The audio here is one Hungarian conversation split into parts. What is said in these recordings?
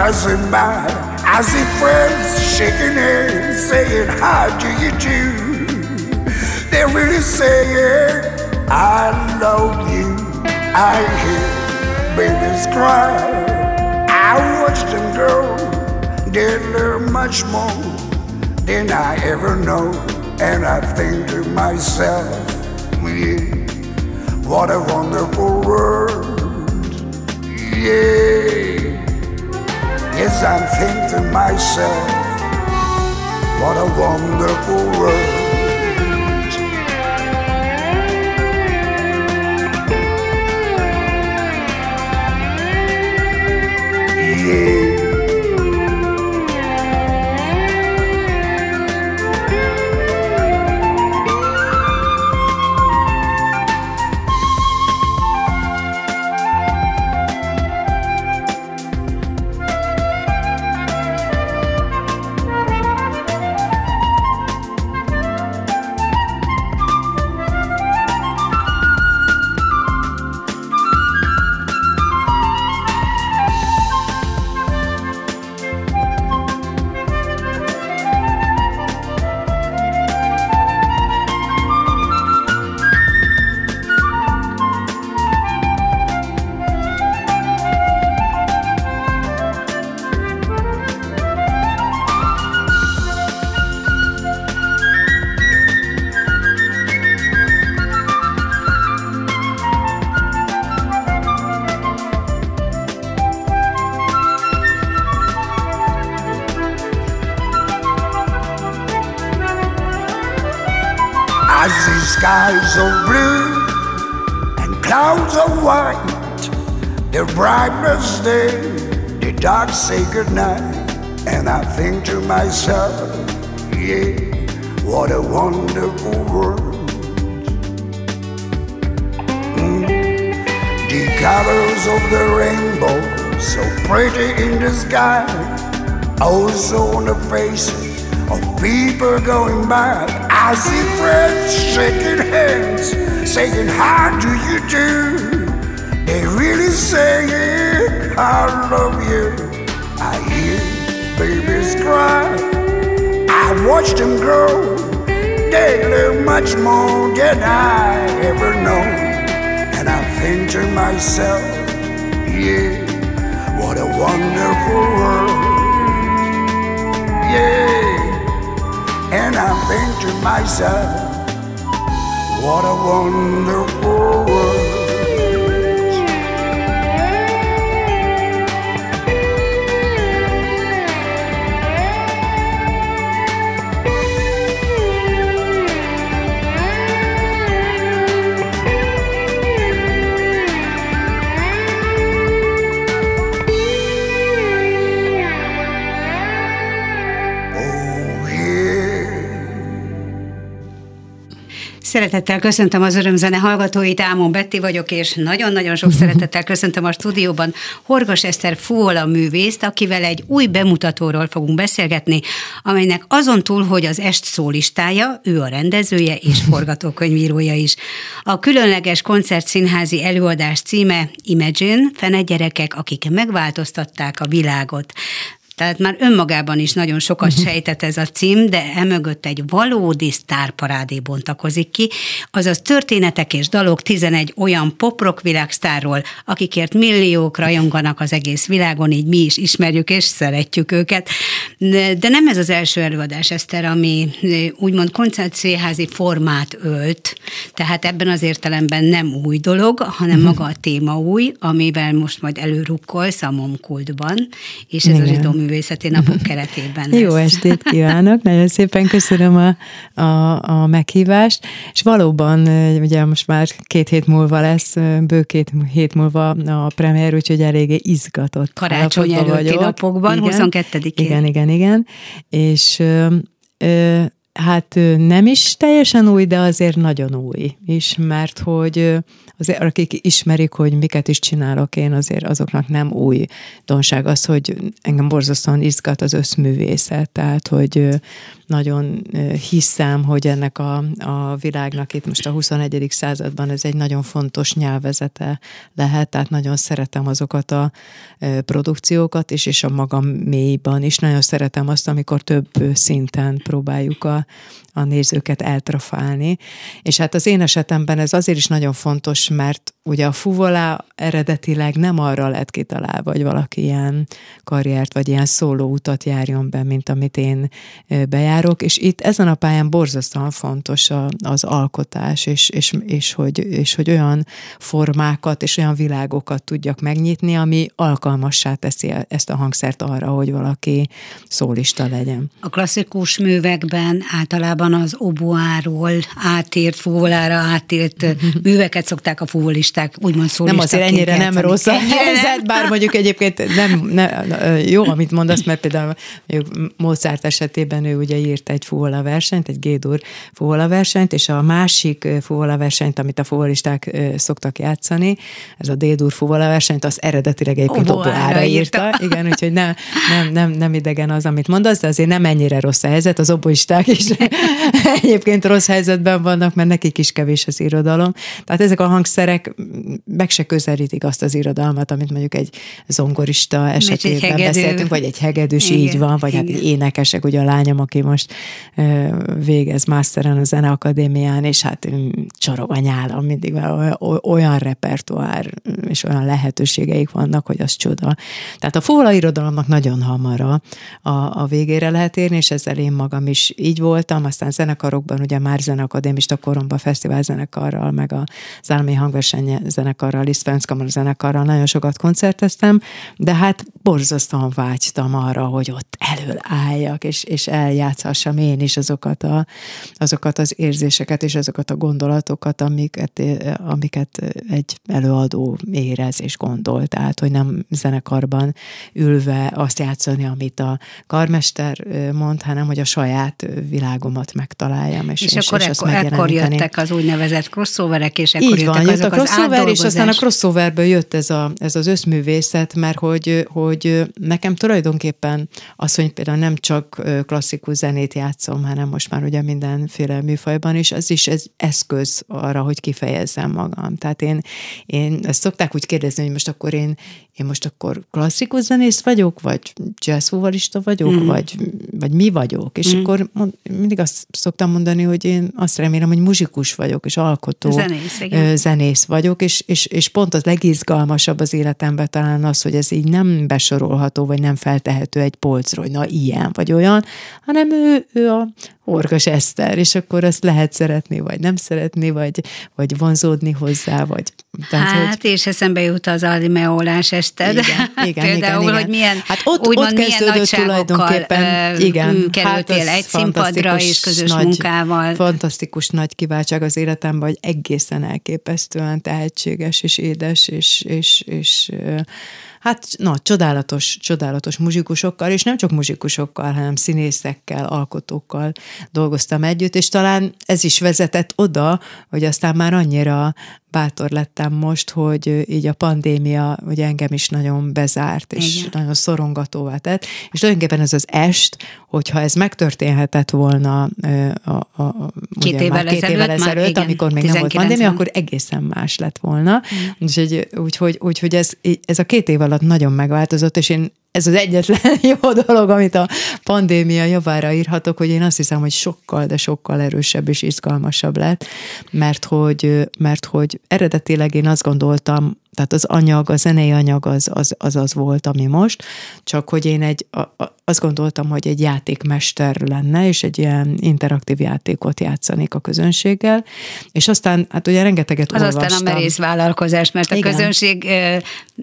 Passing by. I see friends shaking hands, saying, How do you do? They're really saying, I love you. I hear babies cry. I watch them grow. They learn much more than I ever know. And I think to myself, yeah, what a wonderful world. Yeah. Yes, I'm thinking to myself, what a wonderful world. Clouds of white. The brightness day, the dark say goodnight. And I think to myself, yeah, what a wonderful world. Mm. The colors of the rainbow, so pretty in the sky, also on the faces of people going by. I see friends shaking hands, saying, How do you do? They really saying, I love you. I hear babies cry. I watch them grow. They learn much more than I ever know. And I think to myself, yeah, what a wonderful world. Yeah. And I think to myself, what a wonderful world. Szeretettel köszöntöm az örömzene hallgatóit, Ámon Betti vagyok, és nagyon-nagyon sok szeretettel köszöntöm a stúdióban Horgas Eszter Fúvola művészt, akivel egy új bemutatóról fogunk beszélgetni, amelynek azon túl, hogy az est szólistája, ő a rendezője és forgatókönyvírója is. A különleges koncertszínházi előadás címe Imagine, fene gyerekek, akik megváltoztatták a világot. Tehát már önmagában is nagyon sokat mhm. sejtett ez a cím, de emögött egy valódi sztárparádé bontakozik ki, azaz történetek és dalok 11 olyan poprok világsztárról, akikért milliók rajonganak az egész világon, így mi is ismerjük és szeretjük őket. De nem ez az első előadás, Eszter, ami úgymond koncertszéházi formát ölt, tehát ebben az értelemben nem új dolog, hanem uh-huh. maga a téma új, amivel most majd előrukkolsz a Momkultban, és ez Igen. a zsidó művészeti napok keretében lesz. Jó estét kívánok, nagyon szépen köszönöm a, a, a meghívást, és valóban ugye most már két hét múlva lesz, bő két hét múlva a premier, úgyhogy eléggé izgatott. Karácsony előtti vagyok. napokban, igen, 22-én. Igen, igen, igen, és ö, ö, Hát nem is teljesen új, de azért nagyon új is, mert hogy azért akik ismerik, hogy miket is csinálok én, azért azoknak nem új donság az, hogy engem borzasztóan izgat az összművészet, tehát hogy nagyon hiszem, hogy ennek a, a világnak itt most a 21. században ez egy nagyon fontos nyelvezete lehet, tehát nagyon szeretem azokat a produkciókat is, és a magam mélyban is. Nagyon szeretem azt, amikor több szinten próbáljuk a, a nézőket eltrafálni. És hát az én esetemben ez azért is nagyon fontos, mert ugye a fuvolá eredetileg nem arra lett kitalálva, hogy valaki ilyen karriert, vagy ilyen szóló utat járjon be, mint amit én bejárok, és itt ezen a pályán borzasztóan fontos a, az alkotás, és, és, és, hogy, és hogy olyan formákat és olyan világokat tudjak megnyitni, ami alkalmassá teszi ezt a hangszert arra, hogy valaki szólista legyen. A klasszikus művekben általában az oboáról átírt, fuvolára átírt műveket szokták a fuvolisták úgymond szólisták. Nem azért ennyire nem rossz a helyzet, bár mondjuk egyébként nem, nem, jó, amit mondasz, mert például Mozart esetében ő ugye írt egy fuvola versenyt, egy Gédur fuvola versenyt, és a másik fuvola versenyt, amit a fuvolisták szoktak játszani, ez a D-dur fuvola versenyt, az eredetileg egyébként oboára írta. írta. Igen, úgyhogy nem, nem, nem, nem idegen az, amit mondasz, de azért nem ennyire rossz a helyzet, az oboisták is egyébként rossz helyzetben vannak, mert nekik is kevés az irodalom. Tehát ezek a hangszerek meg se közelítik azt az irodalmat, amit mondjuk egy zongorista esetében egy beszéltünk, vagy egy hegedűs, így van, vagy hát Igen. hát énekesek, ugye a lányom, aki most végez masteren a Zeneakadémián, és hát csorog a nyálam mindig, mert olyan repertoár és olyan lehetőségeik vannak, hogy az csoda. Tehát a fuvola irodalomnak nagyon hamar a, a végére lehet érni, és ezzel én magam is így voltam, aztán zenekarokban, ugye már zeneakadémista koromban fesztiválzenekarral, meg a Zálmi Hangverseny zenekarral, Liszt zenekarral nagyon sokat koncerteztem, de hát borzasztóan vágytam arra, hogy ott elől álljak, és, és eljátszhassam én is azokat, a, azokat az érzéseket és azokat a gondolatokat, amiket, amiket egy előadó érez és gondol. Tehát, hogy nem zenekarban ülve azt játszani, amit a karmester mond, hanem hogy a saját világomat megtaláljam. És, és, és akkor és ekkor, ekkor jöttek az úgynevezett crossoverek, és ekkor Így van, jött a crossover, és aztán a crossoverből jött ez, a, ez az összművészet, mert hogy, hogy nekem tulajdonképpen az, hogy például nem csak klasszikus zenét játszom, hanem most már ugye mindenféle műfajban is, az is ez eszköz arra, hogy kifejezzem magam. Tehát én, én ezt szokták úgy kérdezni, hogy most akkor én, én most akkor klasszikus zenész vagyok, vagy jazzfuvalista vagyok, mm. vagy, vagy mi vagyok. És mm. akkor mond, mindig azt szoktam mondani, hogy én azt remélem, hogy muzsikus vagyok, és alkotó zenész, igen. zenész vagyok, és, és, és pont az legizgalmasabb az életemben talán az, hogy ez így nem besorolható, vagy nem feltehető egy polcról, hogy na ilyen vagy olyan, hanem ő, ő a Orgas Eszter, és akkor azt lehet szeretni, vagy nem szeretni, vagy, vagy vonzódni hozzá, vagy... Tehát, hát, hogy... és eszembe jut az almeolás Eszter. Igen, igen, Például, igen, igen. hogy milyen, hát ott, úgymond, ott kezdődött tulajdonképpen, igen, kerültél hát egy színpadra és közös nagy, munkával. Fantasztikus nagy kiváltság az életemben, hogy egészen elképesztően tehetséges és édes, és, és, és, és hát na, csodálatos, csodálatos muzsikusokkal, és nem csak muzsikusokkal, hanem színészekkel, alkotókkal dolgoztam együtt, és talán ez is vezetett oda, hogy aztán már annyira bátor lettem most, hogy így a pandémia ugye engem is nagyon bezárt, és Igen. nagyon szorongatóvá tett, és tulajdonképpen ez az est, hogyha ez megtörténhetett volna a, a, a két, ugye, évvel, két évvel ezelőtt, ezelőtt igen, amikor még nem volt pandémia, akkor egészen más lett volna. Mm. Úgyhogy, úgyhogy, úgyhogy ez, ez a két év alatt nagyon megváltozott, és én ez az egyetlen jó dolog, amit a pandémia javára írhatok, hogy én azt hiszem, hogy sokkal, de sokkal erősebb és izgalmasabb lett, mert hogy, mert hogy eredetileg én azt gondoltam, tehát az anyag, a zenei anyag az az, az, az volt, ami most, csak hogy én egy, a, a, azt gondoltam, hogy egy játékmester lenne, és egy ilyen interaktív játékot játszanék a közönséggel, és aztán, hát ugye rengeteget az olvastam. aztán a merész vállalkozás, mert Igen. a közönség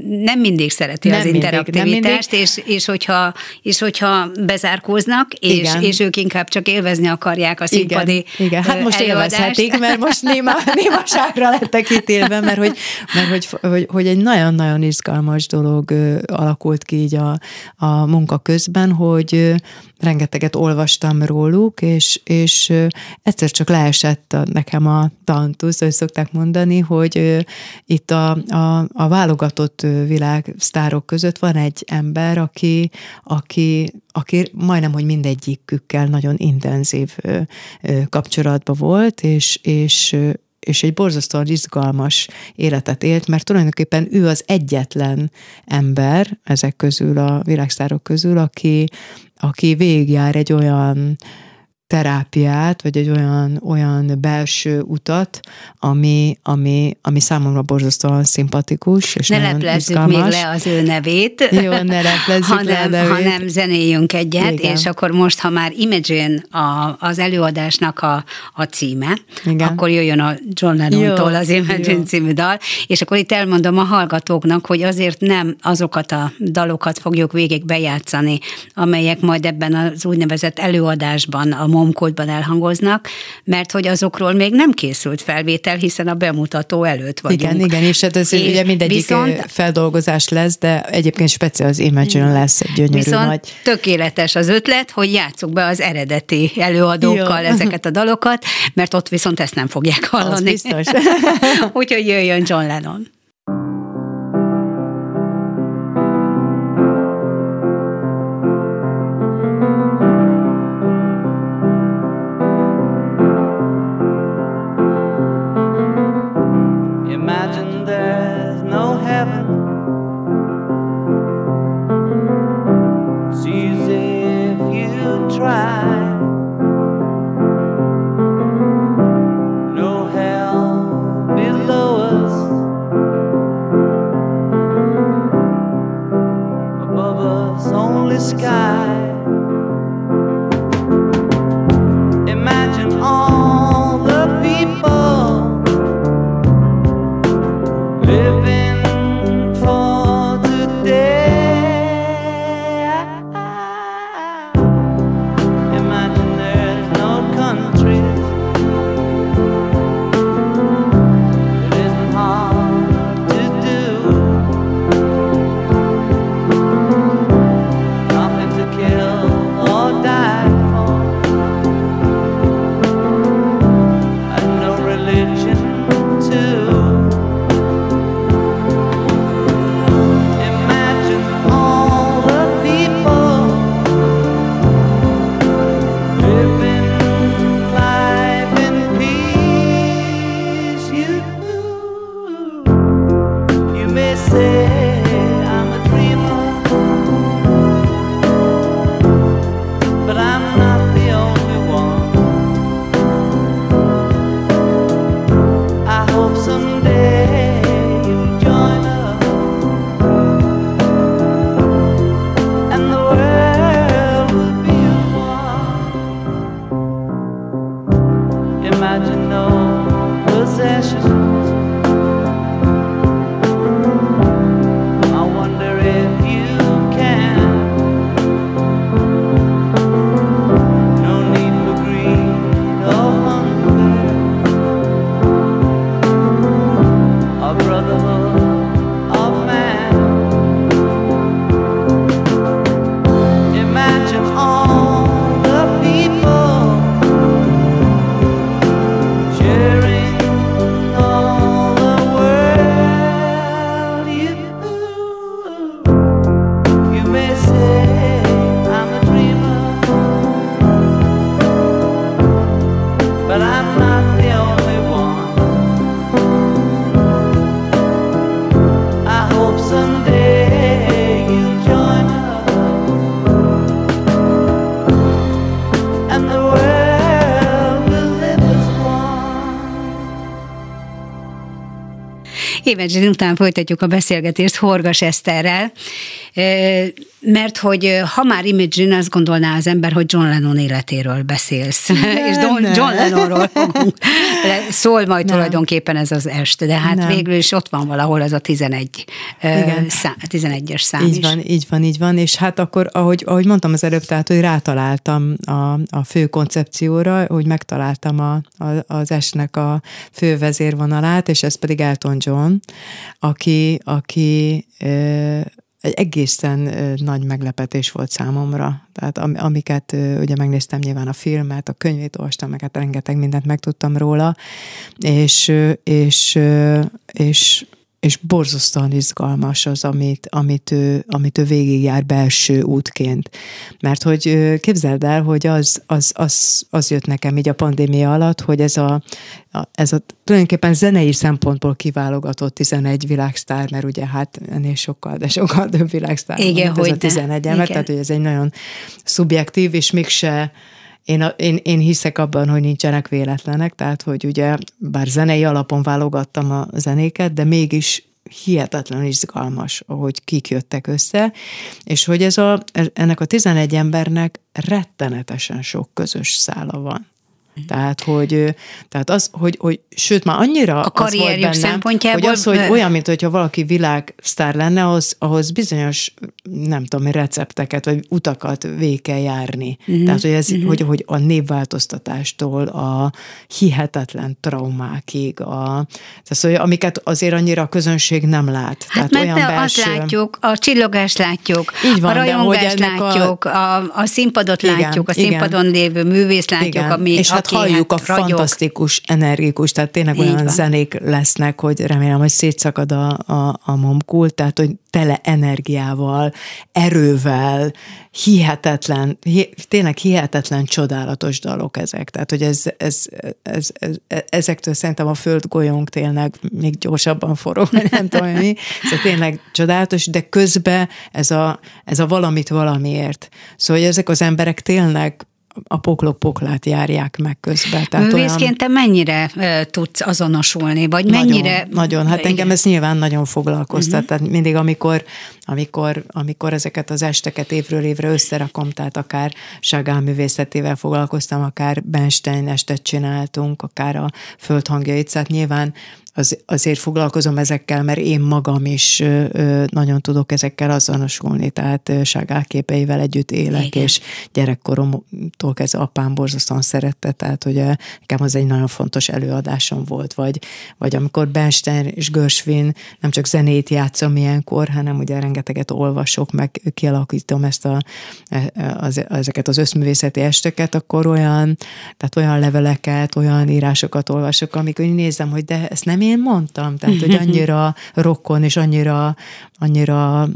nem mindig szereti nem az mindig, interaktivitást, mindig. és, és, hogyha, és hogyha bezárkóznak, és, és ők inkább csak élvezni akarják a színpadi Igen, Igen. hát most előadást. élvezhetik, mert most néma, némaságra lettek ítélve, mert hogy, mert hogy, hogy, hogy egy nagyon-nagyon izgalmas dolog alakult ki így a, a munka közben, hogy rengeteget olvastam róluk, és, és egyszer csak leesett nekem a tantusz, hogy szokták mondani, hogy itt a, a, a válogatott világsztárok között van egy ember, aki, aki, aki majdnem, hogy mindegyikükkel nagyon intenzív kapcsolatban volt, és, és és egy borzasztóan izgalmas életet élt, mert tulajdonképpen ő az egyetlen ember ezek közül, a világsztárok közül, aki, aki végigjár egy olyan terápiát, vagy egy olyan, olyan belső utat, ami, ami, ami számomra borzasztóan szimpatikus, és Ne leplezzük még le az ő nevét. Jó, ne leplezzük hanem, le a nevét. Hanem zenéljünk egyet, Igen. és akkor most, ha már Imagine a, az előadásnak a, a címe, Igen. akkor jöjjön a John Lennon-tól az Imagine Jó. című dal, és akkor itt elmondom a hallgatóknak, hogy azért nem azokat a dalokat fogjuk végig bejátszani, amelyek majd ebben az úgynevezett előadásban a momkódban elhangoznak, mert hogy azokról még nem készült felvétel, hiszen a bemutató előtt vagyunk. Igen, igen, és hát ez és ugye mindegyik viszont, feldolgozás lesz, de egyébként speciál az Imagine lesz egy gyönyörű viszont nagy. tökéletes az ötlet, hogy játsszuk be az eredeti előadókkal Jó. ezeket a dalokat, mert ott viszont ezt nem fogják hallani. Az biztos. Úgyhogy jöjjön John Lennon. Imagine után folytatjuk a beszélgetést Horgas Eszterrel, mert hogy ha már Imagine, azt gondolná az ember, hogy John Lennon életéről beszélsz, nem, és John, John Lennonról fogunk. Szól majd nem. tulajdonképpen ez az est, de hát nem. végül is ott van valahol ez a 11, Igen. Szá, 11-es szám Így is. van, így van, így van, és hát akkor, ahogy, ahogy mondtam az előbb, tehát, hogy rátaláltam a, a fő koncepcióra, hogy megtaláltam a, a, az estnek a fő vezérvonalát, és ez pedig Elton John, aki, aki egy egészen nagy meglepetés volt számomra. Tehát am, amiket ugye megnéztem nyilván a filmet, a könyvét olvastam, meg hát rengeteg mindent megtudtam róla, és, és, és és borzasztóan izgalmas az, amit, amit, ő, amit ő végigjár belső útként. Mert hogy képzeld el, hogy az, az, az, az jött nekem így a pandémia alatt, hogy ez a, a, ez a tulajdonképpen zenei szempontból kiválogatott 11 világsztár, mert ugye hát ennél sokkal, de sokkal több világsztár Igen, van, hogy ez a 11 ember, tehát hogy ez egy nagyon szubjektív, és mégse én, én, én hiszek abban, hogy nincsenek véletlenek, tehát hogy ugye bár zenei alapon válogattam a zenéket, de mégis hihetetlen izgalmas, ahogy kik jöttek össze, és hogy ez a, ennek a 11 embernek rettenetesen sok közös szála van. Tehát, hogy, tehát az, hogy, hogy sőt, már annyira a az volt bennem, szempontjából... hogy az, hogy olyan, mint hogyha valaki világsztár lenne, ahhoz, ahhoz bizonyos, nem tudom, recepteket, vagy utakat végig kell járni. Uh-huh. Tehát, hogy, ez, uh-huh. hogy, hogy a névváltoztatástól a hihetetlen traumákig, a, tehát, hogy amiket azért annyira a közönség nem lát. Hát tehát mert olyan belső... azt látjuk, a csillogást látjuk, Így van, a rajongást látjuk, a, a, a színpadot igen, látjuk, a színpadon igen. lévő művész látjuk, igen. ami és hát halljuk a ragyog. fantasztikus, energikus, tehát tényleg olyan van. zenék lesznek, hogy remélem, hogy szétszakad a, a, a momkul, tehát hogy tele energiával, erővel, hihetetlen, hi, tényleg hihetetlen csodálatos dalok ezek. Tehát, hogy ez, ez, ez, ez, ezektől szerintem a földgolyónk tényleg még gyorsabban forog, nem tudom mi. Ez tényleg csodálatos, de közben ez a, ez a valamit valamiért. Szóval, hogy ezek az emberek tényleg a poklok poklát járják meg közben. Tehát Művészként olyan... te mennyire uh, tudsz azonosulni, vagy mennyire... Nagyon, nagyon. hát engem ez nyilván nagyon foglalkoztat, uh-huh. tehát mindig amikor, amikor, amikor ezeket az esteket évről évre összerakom, tehát akár Sagál művészetével foglalkoztam, akár Bernstein estet csináltunk, akár a földhangjait, tehát nyilván az, azért foglalkozom ezekkel, mert én magam is nagyon tudok ezekkel azonosulni, tehát Ságál képeivel együtt élek, Igen. és gyerekkoromtól kezdve apám borzasztóan szerette, tehát hogy nekem az egy nagyon fontos előadásom volt, vagy, vagy amikor Bernstein és Gershwin nem csak zenét játszom ilyenkor, hanem ugye rengeteget olvasok, meg kialakítom ezt a, e, az, ezeket az összművészeti esteket, akkor olyan, tehát olyan leveleket, olyan írásokat olvasok, amikor nézem, hogy de ezt nem én mondtam, tehát hogy annyira rokon és annyira, annyira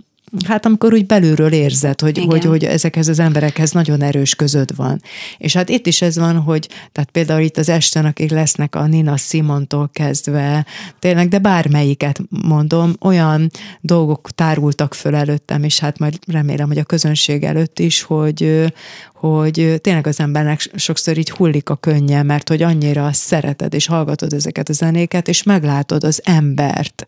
Hát amikor úgy belülről érzed, hogy, hogy, hogy ezekhez az emberekhez nagyon erős közöd van. És hát itt is ez van, hogy tehát például itt az esten, akik lesznek a Nina Simontól kezdve, tényleg, de bármelyiket mondom, olyan dolgok tárultak föl előttem, és hát majd remélem, hogy a közönség előtt is, hogy, hogy tényleg az embernek sokszor így hullik a könnye, mert hogy annyira szereted és hallgatod ezeket a zenéket, és meglátod az embert,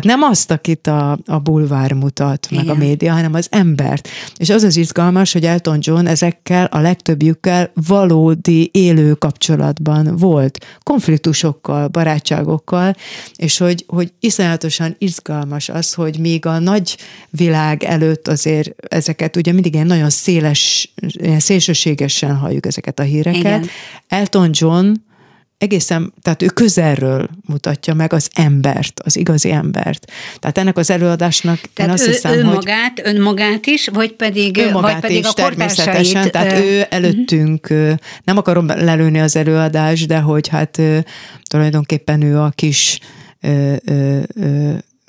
tehát nem azt, akit a, a bulvár mutat, meg Igen. a média, hanem az embert. És az az izgalmas, hogy Elton John ezekkel, a legtöbbjükkel valódi élő kapcsolatban volt. Konfliktusokkal, barátságokkal, és hogy, hogy iszonyatosan izgalmas az, hogy még a nagy világ előtt azért ezeket, ugye mindig ilyen nagyon széles, ilyen szélsőségesen halljuk ezeket a híreket. Igen. Elton John egészen, tehát ő közelről mutatja meg az embert, az igazi embert. Tehát ennek az előadásnak tehát én azt ő, hiszem, ő hogy... magát, önmagát is, vagy pedig, önmagát vagy pedig is, a természetesen, tehát ő előttünk, nem akarom lelőni az előadást, de hogy hát tulajdonképpen ő a kis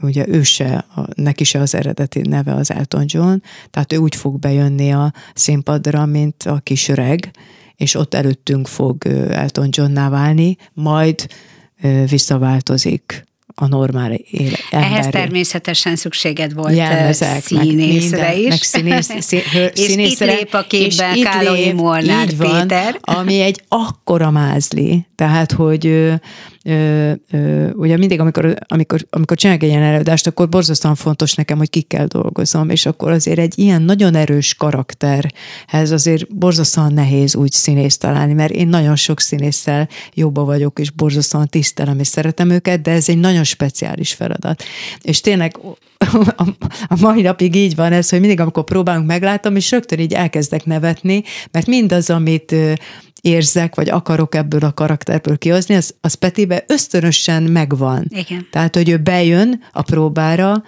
ugye ő se, neki se az eredeti neve az Elton John, tehát ő úgy fog bejönni a színpadra, mint a kis öreg, és ott előttünk fog Elton Johnná válni, majd visszaváltozik a normál élet. Ehhez természetesen szükséged volt Jelmezek, színészre meg minden, is. Meg színész, szín, és színészre, itt lép a képben Kálai Molnár Péter. Van, ami egy akkora mázli, tehát hogy ö, ö, ugye mindig, amikor, amikor, amikor csinálok egy ilyen előadást, akkor borzasztóan fontos nekem, hogy kikkel dolgozom, és akkor azért egy ilyen nagyon erős karakterhez azért borzasztóan nehéz úgy színészt találni, mert én nagyon sok színésszel jobba vagyok, és borzasztóan tisztelem, és szeretem őket, de ez egy nagyon speciális feladat. És tényleg a mai napig így van ez, hogy mindig, amikor próbálunk, meglátom, és rögtön így elkezdek nevetni, mert mindaz, amit érzek, vagy akarok ebből a karakterből kihozni, az, az Petibe ösztönösen megvan. Igen. Tehát, hogy ő bejön a próbára,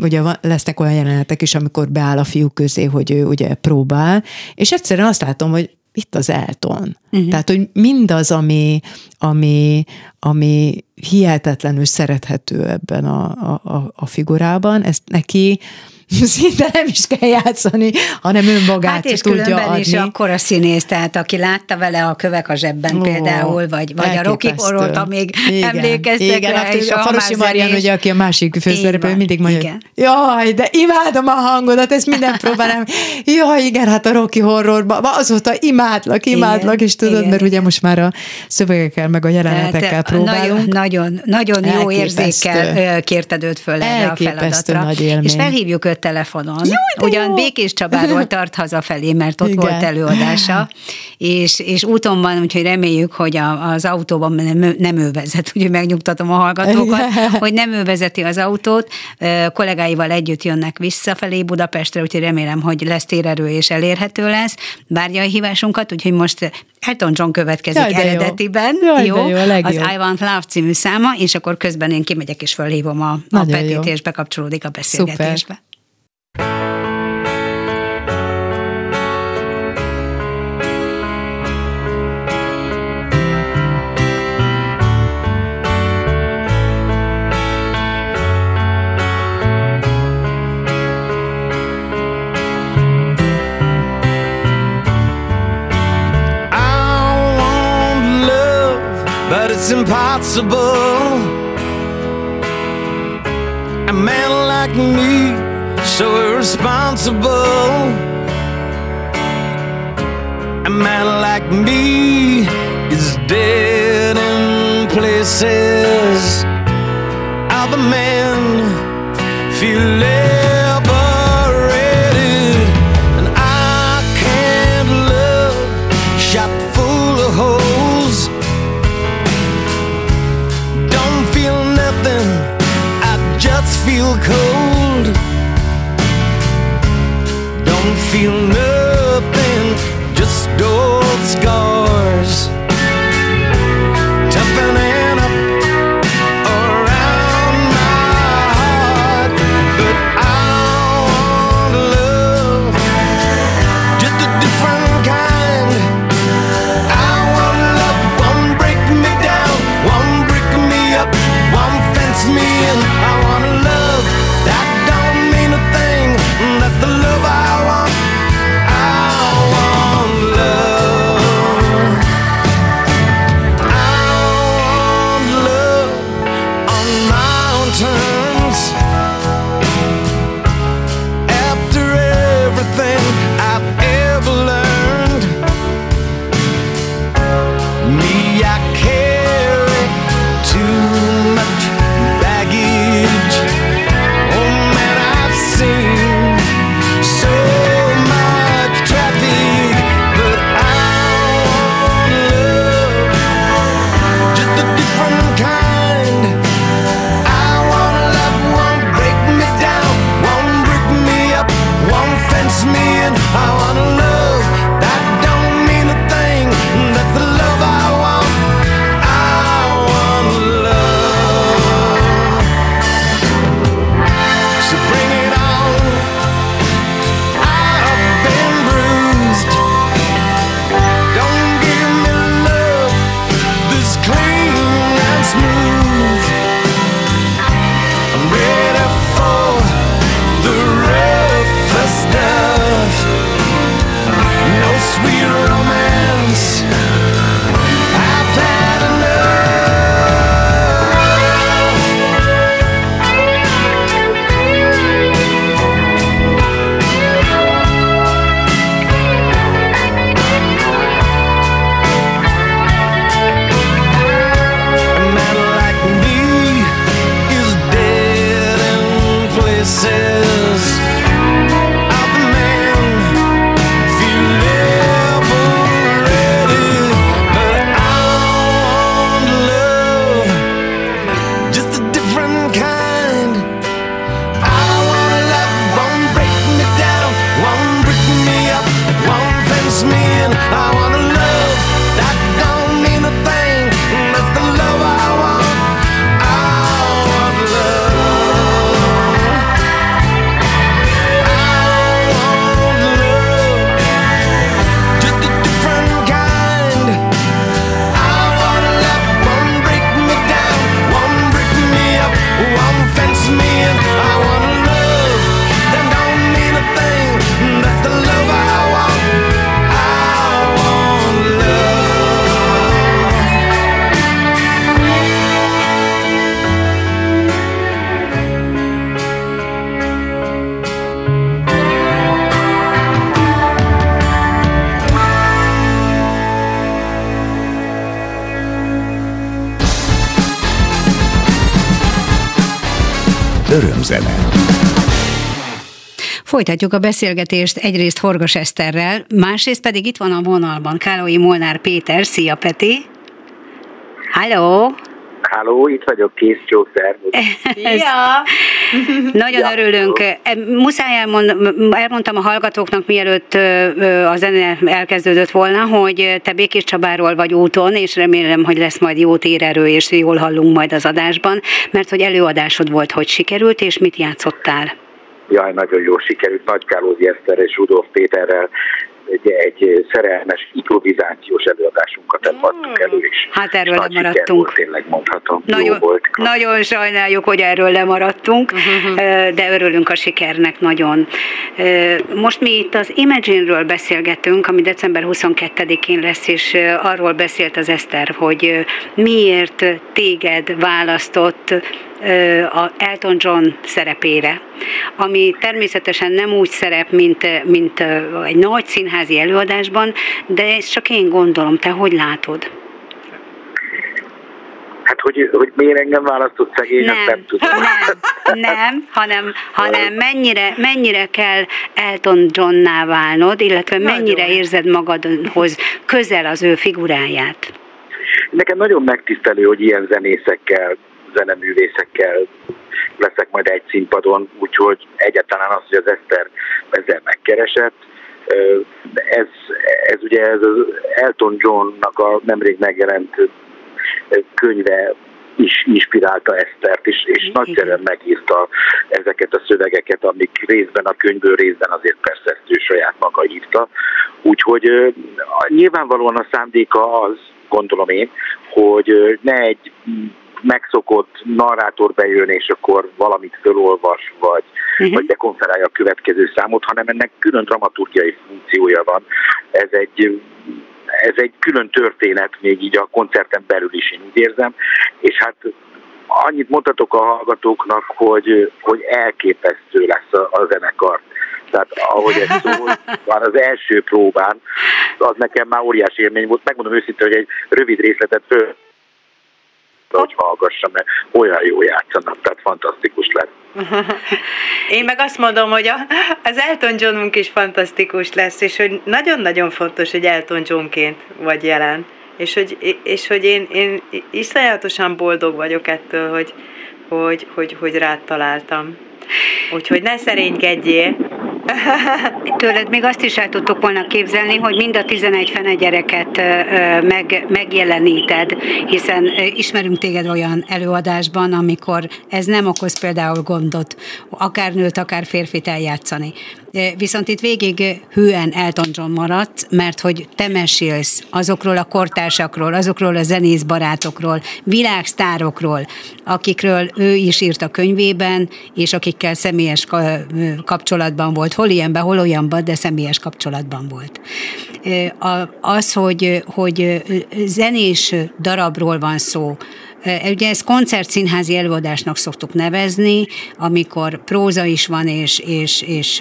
ugye lesznek olyan jelenetek is, amikor beáll a fiú közé, hogy ő ugye próbál, és egyszerűen azt látom, hogy itt az Elton. Uh-huh. Tehát, hogy mindaz, ami, ami, ami hihetetlenül szerethető ebben a, a, a figurában, ezt neki szinte nem is kell játszani, hanem önmagát hát és tudja adni. is akkor a színész, tehát aki látta vele a kövek a zsebben oh, például, vagy, vagy a Rocky Horror-t, amíg igen, emlékeztek igen, rá, és a, a Farosi Marian, ugye, aki a másik főszereplő, mindig mondja, igen. jaj, de imádom a hangodat, ezt minden próbálom. Jaj, igen, hát a Rocky Horrorban, azóta imádlak, imádlak, igen, és tudod, igen. mert ugye most már a szövegekkel, meg a jelenetekkel próbálunk. Nagyon, nagyon, nagyon jó érzékkel kérted őt föl erre a feladatra. Nagy élmény. És felhívjuk őt telefonon. Jó, Ugyan jó. Békés Csabáról tart hazafelé, mert ott Igen. volt előadása, és, és úton van, úgyhogy reméljük, hogy a, az autóban nem, nem ő vezet, úgyhogy megnyugtatom a hallgatókat, Igen. hogy nem ő vezeti az autót, kollégáival együtt jönnek visszafelé Budapestre, úgyhogy remélem, hogy lesz térerő és elérhető lesz. Várja a hívásunkat, úgyhogy most Elton John következik Jaj, eredetiben. Jó, Jaj, jó, jó az I Want Love című száma, és akkor közben én kimegyek és fölhívom a, a Petit, és bekapcsolódik a beszélgetésbe. Szuper. It's impossible. A man like me, so irresponsible. A man like me is dead in places. Other men feel. feel Folytatjuk a beszélgetést egyrészt Horgos Eszterrel, másrészt pedig itt van a vonalban Kálói Molnár Péter. Szia Peti! Halló! Háló, itt vagyok, kész csók, Szia! Nagyon ja. örülünk. Muszáj elmond, elmondtam a hallgatóknak, mielőtt a zene elkezdődött volna, hogy te Békés Csabáról vagy úton, és remélem, hogy lesz majd jó térerő, és jól hallunk majd az adásban, mert hogy előadásod volt, hogy sikerült, és mit játszottál? Jaj, nagyon jó sikerült. Nagy Kálózi Eszter és Rudolf Péterrel egy, egy szerelmes improvizációs előadásunkat adtunk elő is. Hát erről Nagy lemaradtunk. Volt, tényleg mondhatom. Nagyon, Jó volt. nagyon sajnáljuk, hogy erről lemaradtunk, uh-huh. de örülünk a sikernek nagyon. Most mi itt az Imagine-ről beszélgetünk, ami december 22-én lesz, és arról beszélt az Eszter, hogy miért téged választott a Elton John szerepére, ami természetesen nem úgy szerep, mint, mint egy nagy színházi előadásban, de ezt csak én gondolom. Te hogy látod? Hát, hogy, hogy miért engem választott szegény, nem, nem tudom. Nem, nem hanem, hanem mennyire, mennyire kell Elton Johnná válnod, illetve mennyire Nagyon. érzed magadhoz közel az ő figuráját. Nekem nagyon megtisztelő, hogy ilyen zenészekkel zeneművészekkel leszek majd egy színpadon, úgyhogy egyáltalán az, hogy az Eszter ezzel megkeresett, ez, ez ugye ez az Elton Johnnak a nemrég megjelent könyve is inspirálta Esztert, és, és nagyszerűen megírta ezeket a szövegeket, amik részben a könyvből, részben azért persze ezt ő saját maga írta. Úgyhogy nyilvánvalóan a szándéka az, gondolom én, hogy ne egy megszokott narrátor bejön, és akkor valamit fölolvas, vagy, uh-huh. vagy dekonferálja a következő számot, hanem ennek külön dramaturgiai funkciója van. Ez egy ez egy külön történet, még így a koncerten belül is én úgy érzem, és hát annyit mondhatok a hallgatóknak, hogy, hogy elképesztő lesz a, a zenekar. Tehát ahogy ez szól, már az első próbán, az nekem már óriási élmény volt. Megmondom őszintén, hogy egy rövid részletet föl hogy hallgassam, mert olyan jó játszanak, tehát fantasztikus lesz. Én meg azt mondom, hogy a, az Elton Johnunk is fantasztikus lesz, és hogy nagyon-nagyon fontos, hogy Elton Johnként vagy jelen. És hogy, és hogy én, én iszonyatosan boldog vagyok ettől, hogy, hogy, hogy, hogy rád találtam. Úgyhogy ne szerénykedjél. Tőled még azt is el tudtuk volna képzelni, hogy mind a 11 fene gyereket meg, megjeleníted, hiszen ismerünk téged olyan előadásban, amikor ez nem okoz például gondot, akár nőt, akár férfit eljátszani. Viszont itt végig hűen Elton John maradt, mert hogy te mesélsz azokról a kortársakról, azokról a zenész barátokról, világsztárokról, akikről ő is írt a könyvében, és akikkel személyes kapcsolatban volt, hol ilyenben, hol olyanban, de személyes kapcsolatban volt. Az, hogy, hogy zenés darabról van szó, Ugye ezt koncertszínházi előadásnak szoktuk nevezni, amikor próza is van, és, és, és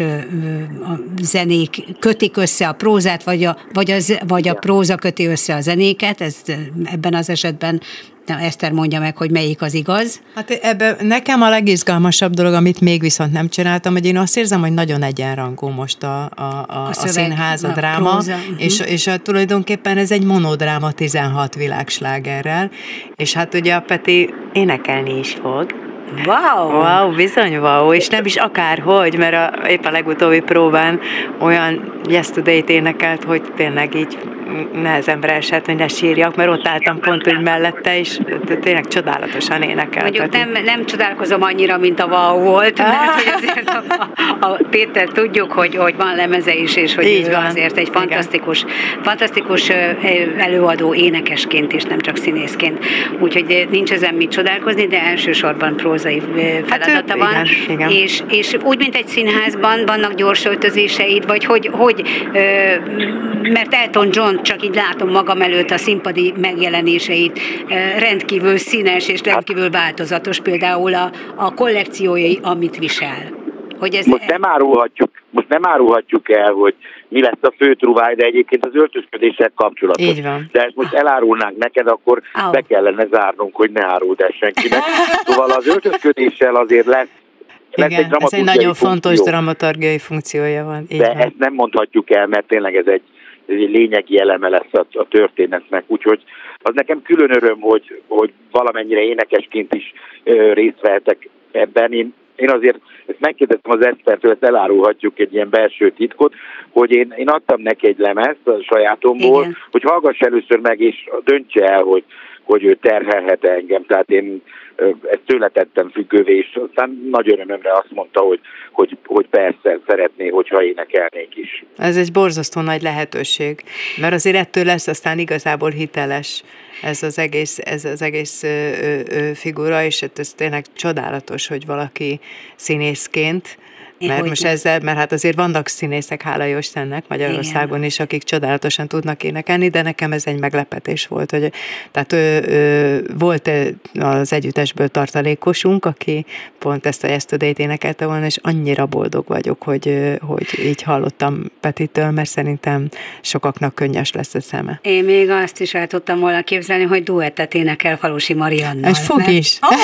a zenék kötik össze a prózát, vagy a, vagy, az, vagy a próza köti össze a zenéket, ez ebben az esetben Na, Eszter mondja meg, hogy melyik az igaz. Hát ebben nekem a legizgalmasabb dolog, amit még viszont nem csináltam, hogy én azt érzem, hogy nagyon egyenrangú most a, a, a, a, a színház, a, dráma, próza. és, uh-huh. és a, tulajdonképpen ez egy monodráma 16 világslágerrel, és hát ugye a Peti énekelni is fog. Wow! Wow, bizony wow, és nem is akárhogy, mert a, épp a legutóbbi próbán olyan Yesterday-t énekelt, hogy tényleg így nehezemre esett, hogy ne sírjak, mert ott álltam pont úgy mellette, és tényleg csodálatosan énekelt. Mondjuk nem, nem csodálkozom annyira, mint a wow volt, mert hogy azért a, a, Péter tudjuk, hogy, hogy van lemeze is, és hogy Így van. azért egy fantasztikus, fantasztikus előadó énekesként is, nem csak színészként. Úgyhogy nincs ezen mit csodálkozni, de elsősorban prózai feladata hát, van. Igen, igen. És, és úgy, mint egy színházban vannak gyors öltözéseid, vagy hogy, hogy mert Elton John csak így látom magam előtt a színpadi megjelenéseit, rendkívül színes és rendkívül változatos például a, a kollekciói, amit visel. Hogy ez most, nem árulhatjuk, most nem árulhatjuk el, hogy mi lesz a főtruváj, de egyébként az öltözködéssel kapcsolatos. Így van. De ezt most elárulnánk neked, akkor oh. be kellene zárnunk, hogy ne áruld el senkinek. Szóval az öltözködéssel azért lesz Igen, egy ez egy nagyon funkció. fontos dramaturgiai funkciója van. Így de van. ezt nem mondhatjuk el, mert tényleg ez egy lényegi eleme lesz a, a történetnek, úgyhogy az nekem külön öröm, hogy, hogy valamennyire énekesként is ö, részt vehetek ebben. Én én azért ezt megkérdeztem az Esztertől, ezt elárulhatjuk egy ilyen belső titkot, hogy én, én adtam neki egy lemezt a sajátomból, Igen. hogy hallgass először meg, és döntse el, hogy, hogy ő terhelhet engem. Tehát én ezt tőle függővé, és aztán nagy örömömre azt mondta, hogy, hogy, hogy persze szeretné, hogyha énekelnék is. Ez egy borzasztó nagy lehetőség, mert azért ettől lesz aztán igazából hiteles ez az egész, ez az egész ö, ö, figura, és hát ez tényleg csodálatos, hogy valaki színészként mert hogy most ezzel, mert hát azért vannak színészek, hála jó Istennek Magyarországon Igen. is, akik csodálatosan tudnak énekelni, de nekem ez egy meglepetés volt, hogy tehát ő, ő, volt az együttesből tartalékosunk, aki pont ezt a Yesterday-t énekelte volna, és annyira boldog vagyok, hogy, hogy így hallottam Petitől, mert szerintem sokaknak könnyes lesz a szeme. Én még azt is el tudtam volna képzelni, hogy duettet énekel Falusi Mariannal. És fog mert... is. Oh!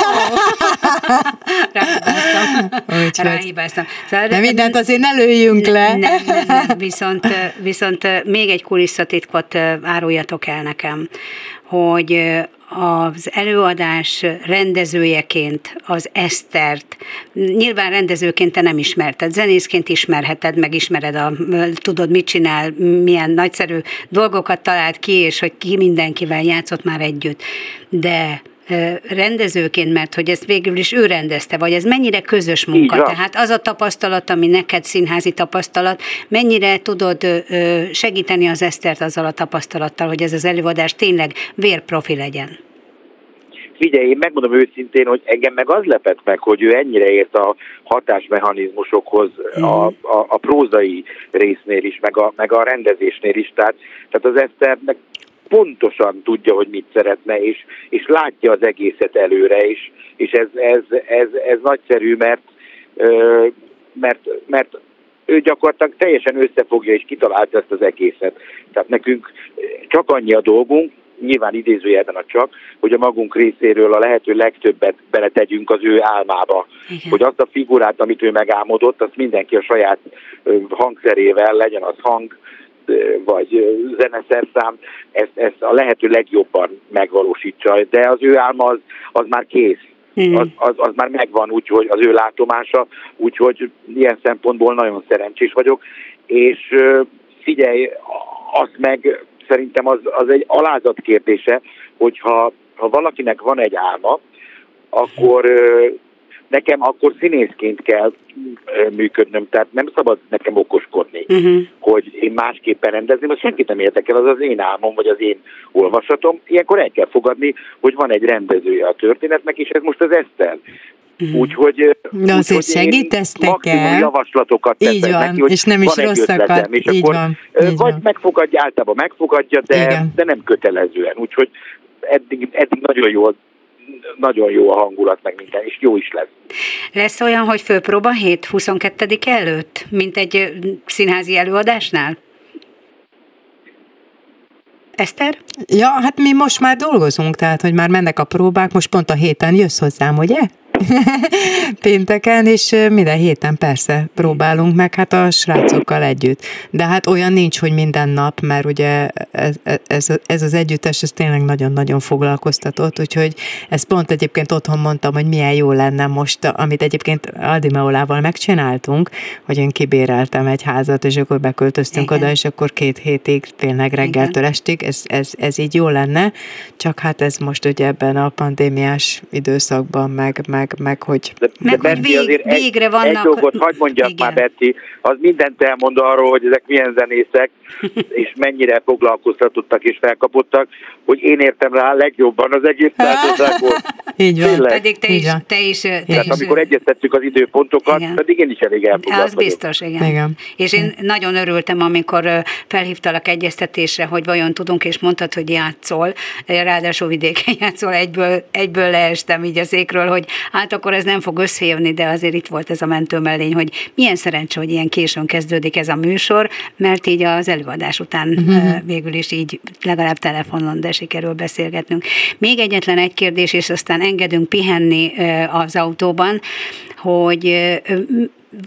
Ráhibáztam. Ráhibáztam. Szóval, de mindent azért ne lőjünk le. Nem, nem, nem. Viszont, viszont még egy kulisszatitkot áruljatok el nekem, hogy az előadás rendezőjeként az Esztert, nyilván rendezőként te nem ismerted, zenészként ismerheted, meg ismered, a, tudod mit csinál, milyen nagyszerű dolgokat talált ki, és hogy ki mindenkivel játszott már együtt. De rendezőként, mert hogy ezt végül is ő rendezte, vagy ez mennyire közös munka? Tehát az a tapasztalat, ami neked színházi tapasztalat, mennyire tudod segíteni az Esztert azzal a tapasztalattal, hogy ez az előadás tényleg vérprofi legyen? Figyelj, én megmondom őszintén, hogy engem meg az lepett meg, hogy ő ennyire ért a hatásmechanizmusokhoz mm. a, a, a prózai résznél is, meg a, meg a rendezésnél is. Tehát, tehát az Eszternek pontosan tudja, hogy mit szeretne, és, és látja az egészet előre, és, és ez, ez, ez, ez nagyszerű, mert, mert, mert ő gyakorlatilag teljesen összefogja és kitalálta ezt az egészet. Tehát nekünk csak annyi a dolgunk, nyilván idézőjelben a csak, hogy a magunk részéről a lehető legtöbbet beletegyünk az ő álmába. Igen. Hogy azt a figurát, amit ő megálmodott, azt mindenki a saját hangszerével, legyen az hang, vagy zeneszerszám, ezt, ezt a lehető legjobban megvalósítsa. De az ő álma az, az már kész. Mm. Az, az, az már megvan, úgyhogy az ő látomása, úgyhogy ilyen szempontból nagyon szerencsés vagyok. És figyelj, azt meg szerintem az, az egy alázat kérdése, hogyha ha valakinek van egy álma, akkor nekem akkor színészként kell működnöm, tehát nem szabad nekem okoskodni, uh-huh. hogy én másképpen rendezni, mert senkit nem érdekel, az az én álmom, vagy az én olvasatom. Ilyenkor el kell fogadni, hogy van egy rendezője a történetnek, és ez most az Eszter. Uh-huh. Úgyhogy, De azért úgy, segítesz nekem. javaslatokat így van, neki, hogy és nem is rosszakat. És így akkor, van, így vagy van. megfogadja, általában megfogadja, de, de nem kötelezően. Úgyhogy eddig, eddig nagyon jól nagyon jó a hangulat, meg minden, és jó is lesz. Lesz olyan, hogy főpróba hét 22 előtt, mint egy színházi előadásnál? Eszter? Ja, hát mi most már dolgozunk, tehát, hogy már mennek a próbák, most pont a héten jössz hozzám, ugye? pénteken, és minden héten persze próbálunk meg, hát a srácokkal együtt. De hát olyan nincs, hogy minden nap, mert ugye ez, ez, ez az együttes, ez tényleg nagyon-nagyon foglalkoztatott, úgyhogy ezt pont egyébként otthon mondtam, hogy milyen jó lenne most, amit egyébként Aldi Meolával megcsináltunk, hogy én kibéreltem egy házat, és akkor beköltöztünk Igen. oda, és akkor két hétig tényleg reggeltől estig, ez, ez, ez így jó lenne, csak hát ez most ugye ebben a pandémiás időszakban meg, meg meg, meg hogy... De, meg, de hogy vég, azért végre egy, vannak... Egy dolgot hagyd mondjak igen. már, Betty, az mindent elmond arról, hogy ezek milyen zenészek, és mennyire foglalkoztatottak és felkapottak, hogy én értem rá legjobban az egész társaságból. Így van. Tényleg. Pedig te is, te is, te Tehát is, amikor egyeztettük az időpontokat, igen. pedig én is elég elfogadtam. Az biztos, igen. igen. És én nagyon örültem, amikor felhívtalak egyeztetésre, hogy vajon tudunk, és mondtad, hogy játszol, ráadásul vidéken játszol, egyből, egyből leestem így az ékről, hogy hát akkor ez nem fog összejönni, de azért itt volt ez a mentőmellény, hogy milyen szerencsé, hogy ilyen későn kezdődik ez a műsor, mert így az előadás után uh-huh. végül is így legalább telefonon, de sikerül beszélgetnünk. Még egyetlen egy kérdés, és aztán engedünk pihenni az autóban, hogy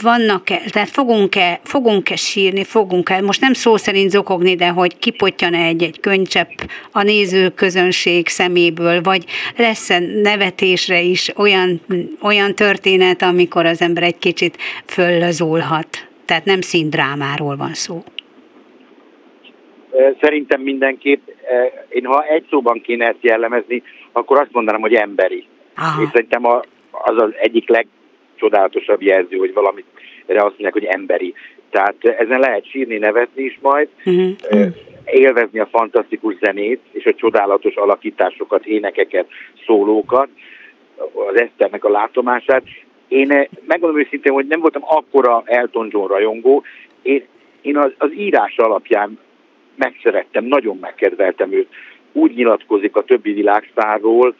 vannak-e, tehát fogunk-e, fogunk-e sírni, fogunk-e, most nem szó szerint zokogni, de hogy kipottyan egy-egy könycsepp a nézőközönség szeméből, vagy lesz-e nevetésre is olyan, olyan történet, amikor az ember egy kicsit föllazulhat. Tehát nem színdrámáról van szó. Szerintem mindenképp, én ha egy szóban kéne ezt jellemezni, akkor azt mondanám, hogy emberi. Aha. És szerintem az az egyik legcsodálatosabb jelző, hogy valamit azt mondják, hogy emberi. Tehát ezen lehet sírni, nevetni is majd, uh-huh. élvezni a fantasztikus zenét és a csodálatos alakításokat, énekeket, szólókat, az Eszternek a látomását. Én megmondom őszintén, hogy nem voltam akkora Elton John rajongó, én, én az, az írás alapján megszerettem, nagyon megkedveltem őt. Úgy nyilatkozik a többi világsztárról,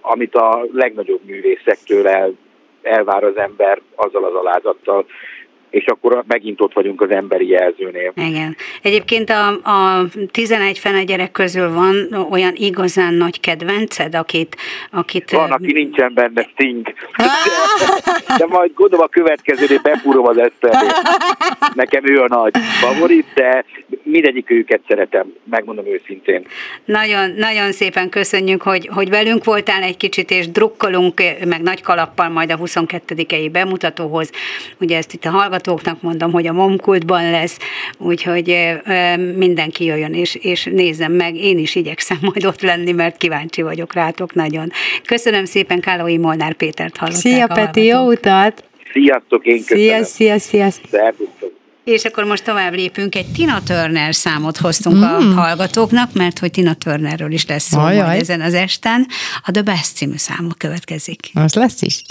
amit a legnagyobb művészektől el, elvár az ember azzal az alázattal, és akkor megint ott vagyunk az emberi jelzőnél. Igen. Egyébként a, a 11 fene gyerek közül van olyan igazán nagy kedvenced, akit... akit van, aki nincsen benne, Sting. De, de majd gondolom a következőnél bepúrom az esztelét. Nekem ő a nagy favorit, de mindegyik őket szeretem, megmondom őszintén. Nagyon, nagyon szépen köszönjük, hogy, hogy velünk voltál egy kicsit, és drukkolunk, meg nagy kalappal majd a 22-i bemutatóhoz. Ugye ezt itt a hallgat hallgatóknak mondom, hogy a Momkultban lesz, úgyhogy mindenki jöjjön és, és nézzem meg. Én is igyekszem majd ott lenni, mert kíváncsi vagyok rátok nagyon. Köszönöm szépen, Kálói Molnár Pétert hallották Szia Peti, jó utat! Sziasztok, én köszönöm. Szia, szia, szia. Szervusztok. És akkor most tovább lépünk, egy Tina Turner számot hoztunk mm. a hallgatóknak, mert hogy Tina Turnerről is lesz szó majd ezen az esten. A The Best című számok következik. Az lesz is.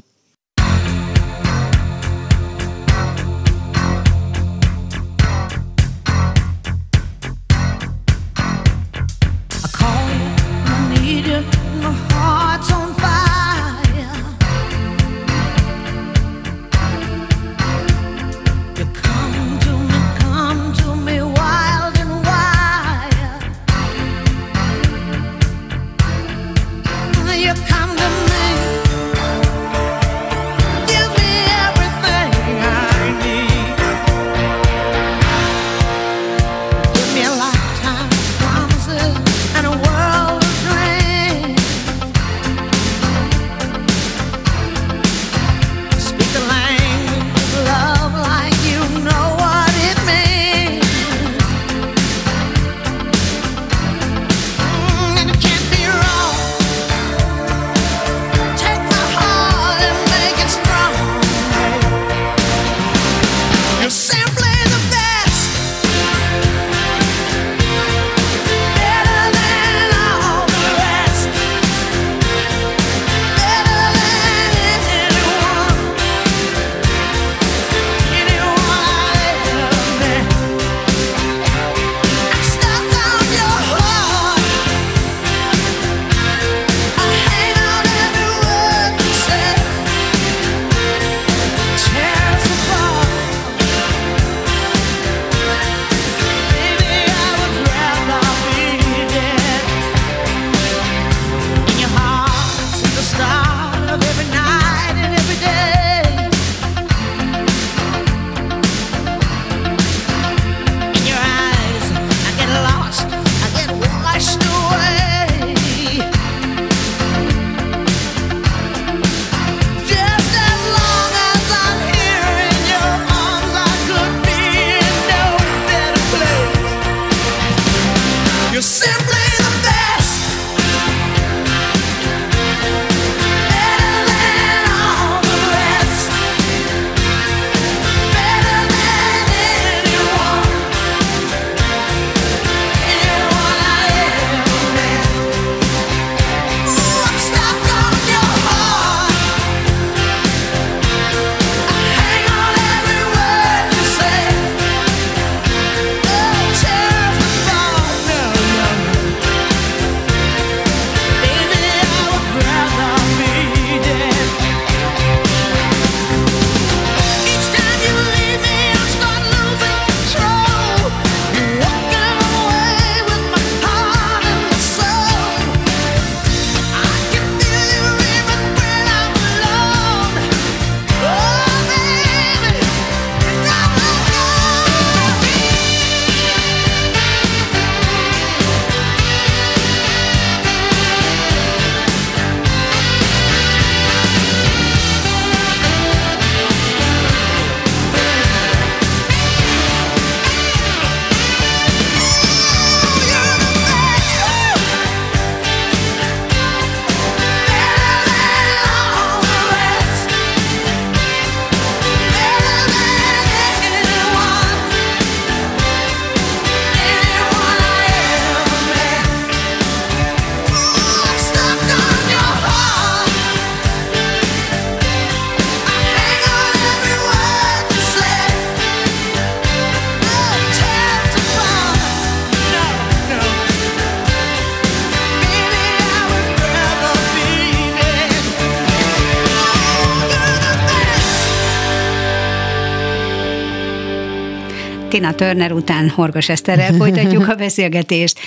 Tina Turner után Horgos Eszterrel folytatjuk a beszélgetést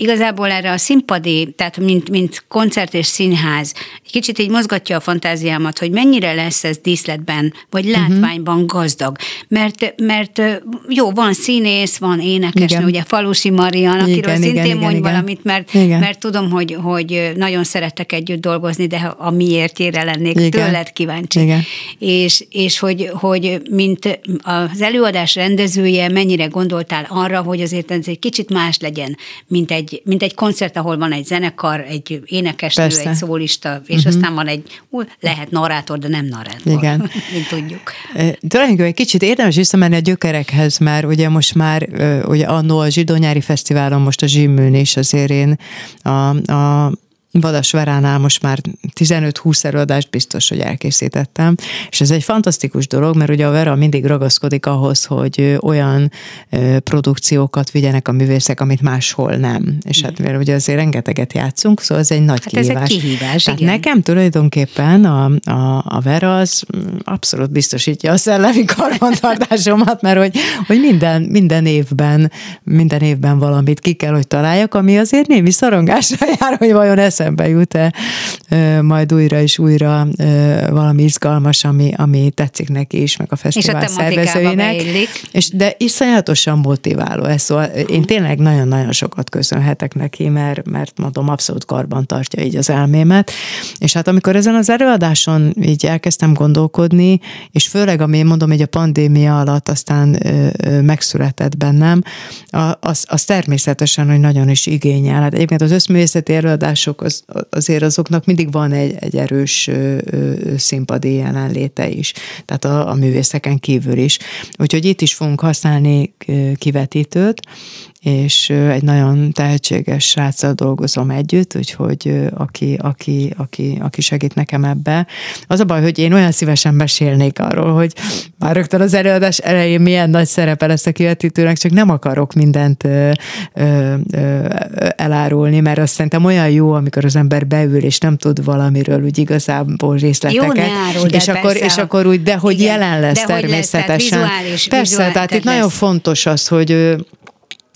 igazából erre a színpadi, tehát mint, mint koncert és színház, egy kicsit így mozgatja a fantáziámat, hogy mennyire lesz ez díszletben, vagy mhm. látványban gazdag. Mert, mert jó, van színész, van énekes, ugye Falusi Marian, akiről igen, szintén igen, mondj igen, valamit, mert, igen. mert tudom, hogy, hogy nagyon szerettek együtt dolgozni, de a miértjére lennék igen. tőled kíváncsi. Igen. És, és hogy, hogy mint az előadás rendezője, mennyire gondoltál arra, hogy azért ez egy kicsit más legyen, mint egy egy, mint egy koncert, ahol van egy zenekar, egy énekesnő, Persze. egy szólista, és uh-huh. aztán van egy, lehet narrátor, de nem narrátor, Igen. mint tudjuk. E, tulajdonképpen egy kicsit érdemes visszamenni a gyökerekhez, mert ugye most már, ugye annó a Zsidónyári Fesztiválon, most a Zsimműn is azért én a, a Vadas Veránál most már 15-20 előadást biztos, hogy elkészítettem, és ez egy fantasztikus dolog, mert ugye a Vera mindig ragaszkodik ahhoz, hogy olyan produkciókat vigyenek a művészek, amit máshol nem. És hát mert ugye azért rengeteget játszunk, szóval ez egy nagy hát kihívás. Ez egy kihívás, Tehát igen. nekem tulajdonképpen a, a, a Vera az abszolút biztosítja a szellemi karbantartásomat, mert hogy, hogy minden, minden évben, minden évben valamit ki kell, hogy találjak, ami azért némi szorongásra jár, hogy vajon ez eszembe jut-e majd újra és újra valami izgalmas, ami, ami tetszik neki is, meg a fesztivál és a szervezőinek. És de iszonyatosan motiváló ez, szóval én tényleg nagyon-nagyon sokat köszönhetek neki, mert, mert mondom, abszolút karban tartja így az elmémet. És hát amikor ezen az előadáson így elkezdtem gondolkodni, és főleg, ami mondom, hogy a pandémia alatt aztán megszületett bennem, az, az természetesen, hogy nagyon is igényel. Hát egyébként az összművészeti előadások az, azért azoknak mindig van egy, egy erős színpadi jelenléte is, tehát a, a művészeken kívül is. Úgyhogy itt is fogunk használni kivetítőt, és egy nagyon tehetséges sráccal dolgozom együtt, úgyhogy aki, aki, aki, aki segít nekem ebbe. Az a baj, hogy én olyan szívesen mesélnék arról, hogy már rögtön az előadás elején milyen nagy szerepe lesz a kivetítőnek, csak nem akarok mindent ö, ö, ö, elárulni, mert azt szerintem olyan jó, amikor az ember beül, és nem tud valamiről úgy igazából részleteket. Jó, árul, és, akkor, és akkor úgy, de hogy igen, jelen lesz de természetesen. Lesz, tehát vizuális, Persze, vizuális, tehát itt lesz. nagyon fontos az, hogy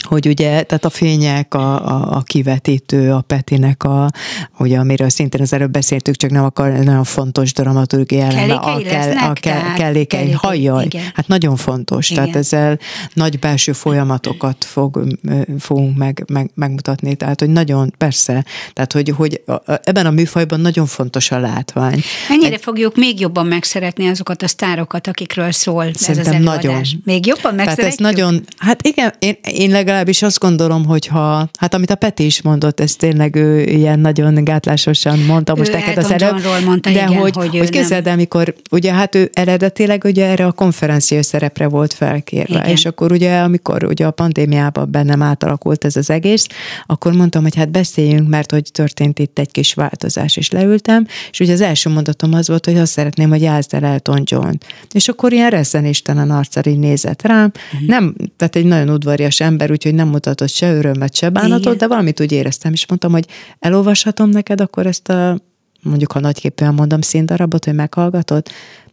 hogy ugye, tehát a fények, a, a, a kivetítő, a Petinek, a, ugye, amiről szintén az előbb beszéltük, csak nem akar, nagyon fontos dramaturgi eleme, a, kell, a kell, kellékei, hajjaj, hát nagyon fontos, igen. tehát ezzel nagy belső folyamatokat fog, fogunk meg, meg, megmutatni, tehát hogy nagyon, persze, tehát hogy, hogy ebben a műfajban nagyon fontos a látvány. Mennyire Egy, fogjuk még jobban megszeretni azokat a sztárokat, akikről szól ez az előadás? Nagyon. Még jobban megszeretjük? Tehát ez nagyon, hát igen, én, én legalább legalábbis azt gondolom, hogy ha, hát amit a Peti is mondott, ez tényleg ő ilyen nagyon gátlásosan mondta most ő neked az előbb. Mondta, de igen, hogy, hogy, hogy képzeld, amikor ugye hát ő eredetileg ugye erre a konferencia szerepre volt felkérve, igen. és akkor ugye amikor ugye a pandémiában bennem átalakult ez az egész, akkor mondtam, hogy hát beszéljünk, mert hogy történt itt egy kis változás, és leültem, és ugye az első mondatom az volt, hogy azt szeretném, hogy játszd el Elton John. És akkor ilyen reszenéstelen arccal így nézett rám, uh-huh. nem, tehát egy nagyon udvarias ember, úgy úgyhogy nem mutatott se örömet, se bánatot, Igen. de valamit úgy éreztem, és mondtam, hogy elolvashatom neked akkor ezt a, mondjuk ha nagyképűen mondom, színdarabot, hogy meghallgatod,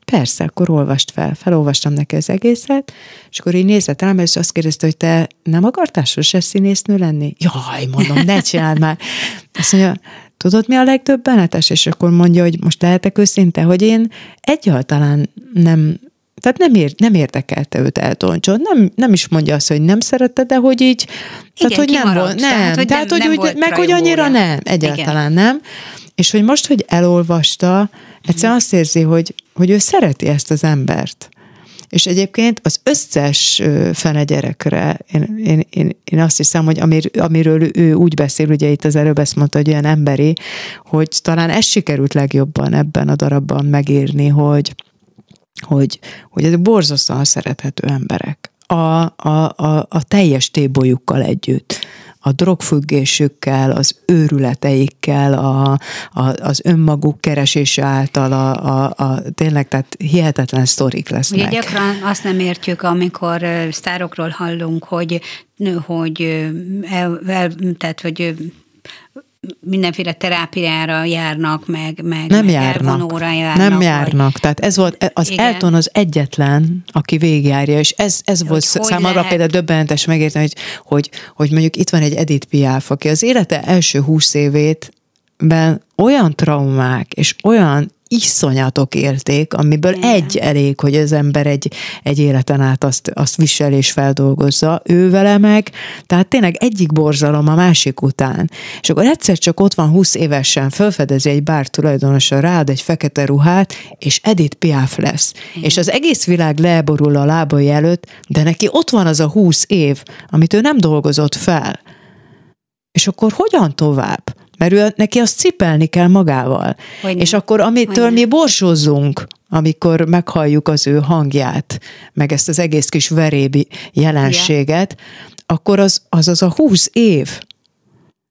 Persze, akkor olvast fel. Felolvastam neki az egészet, és akkor így nézett rám, és azt kérdezte, hogy te nem akartál sose színésznő lenni? Jaj, mondom, ne csináld már. Azt mondja, tudod mi a legdöbbenetes? És akkor mondja, hogy most lehetek őszinte, hogy én egyáltalán nem tehát nem, ér, nem érdekelte őt Elton John. Nem, nem is mondja azt, hogy nem szerette, de hogy így, Igen, tehát, hogy nem volt, nem, tehát, hogy, tehát, nem, hogy nem úgy, volt meg hogy annyira nem, egyáltalán Igen. nem. És hogy most, hogy elolvasta, egyszerűen azt érzi, hogy, hogy ő szereti ezt az embert. És egyébként az összes fene gyerekre, én, én, én, én azt hiszem, hogy amir, amiről ő úgy beszél, ugye itt az előbb ezt mondta, hogy olyan emberi, hogy talán ez sikerült legjobban ebben a darabban megírni, hogy, hogy, hogy ezek borzasztóan szerethető emberek. A, a, a, a teljes tébolyukkal együtt a drogfüggésükkel, az őrületeikkel, a, a, az önmaguk keresése által, a, a, a, tényleg, tehát hihetetlen sztorik lesznek. Ugye gyakran azt nem értjük, amikor sztárokról hallunk, hogy, hogy el, el, tehát, hogy mindenféle terápiára járnak, meg, meg nem meg járnak. járnak. Nem járnak. Vagy... Tehát ez volt, az Igen. Elton az egyetlen, aki végigjárja, és ez, ez volt számomra lehet? például döbbenetes megérteni, hogy, hogy, hogy mondjuk itt van egy Edith Piaf, aki az élete első húsz évét ben olyan traumák és olyan iszonyatok érték, amiből Igen. egy elég, hogy az ember egy, egy életen át azt, azt visel és feldolgozza, ő vele meg, tehát tényleg egyik borzalom a másik után. És akkor egyszer csak ott van 20 évesen, felfedezi egy bár tulajdonosa rád egy fekete ruhát, és Edith Piaf lesz. Igen. És az egész világ leborul a lábai előtt, de neki ott van az a 20 év, amit ő nem dolgozott fel. És akkor hogyan tovább? Mert ő, neki azt cipelni kell magával. Hogy és akkor amitől mi borsózzunk, amikor meghalljuk az ő hangját, meg ezt az egész kis verébi jelenséget, akkor az, az az a húsz év,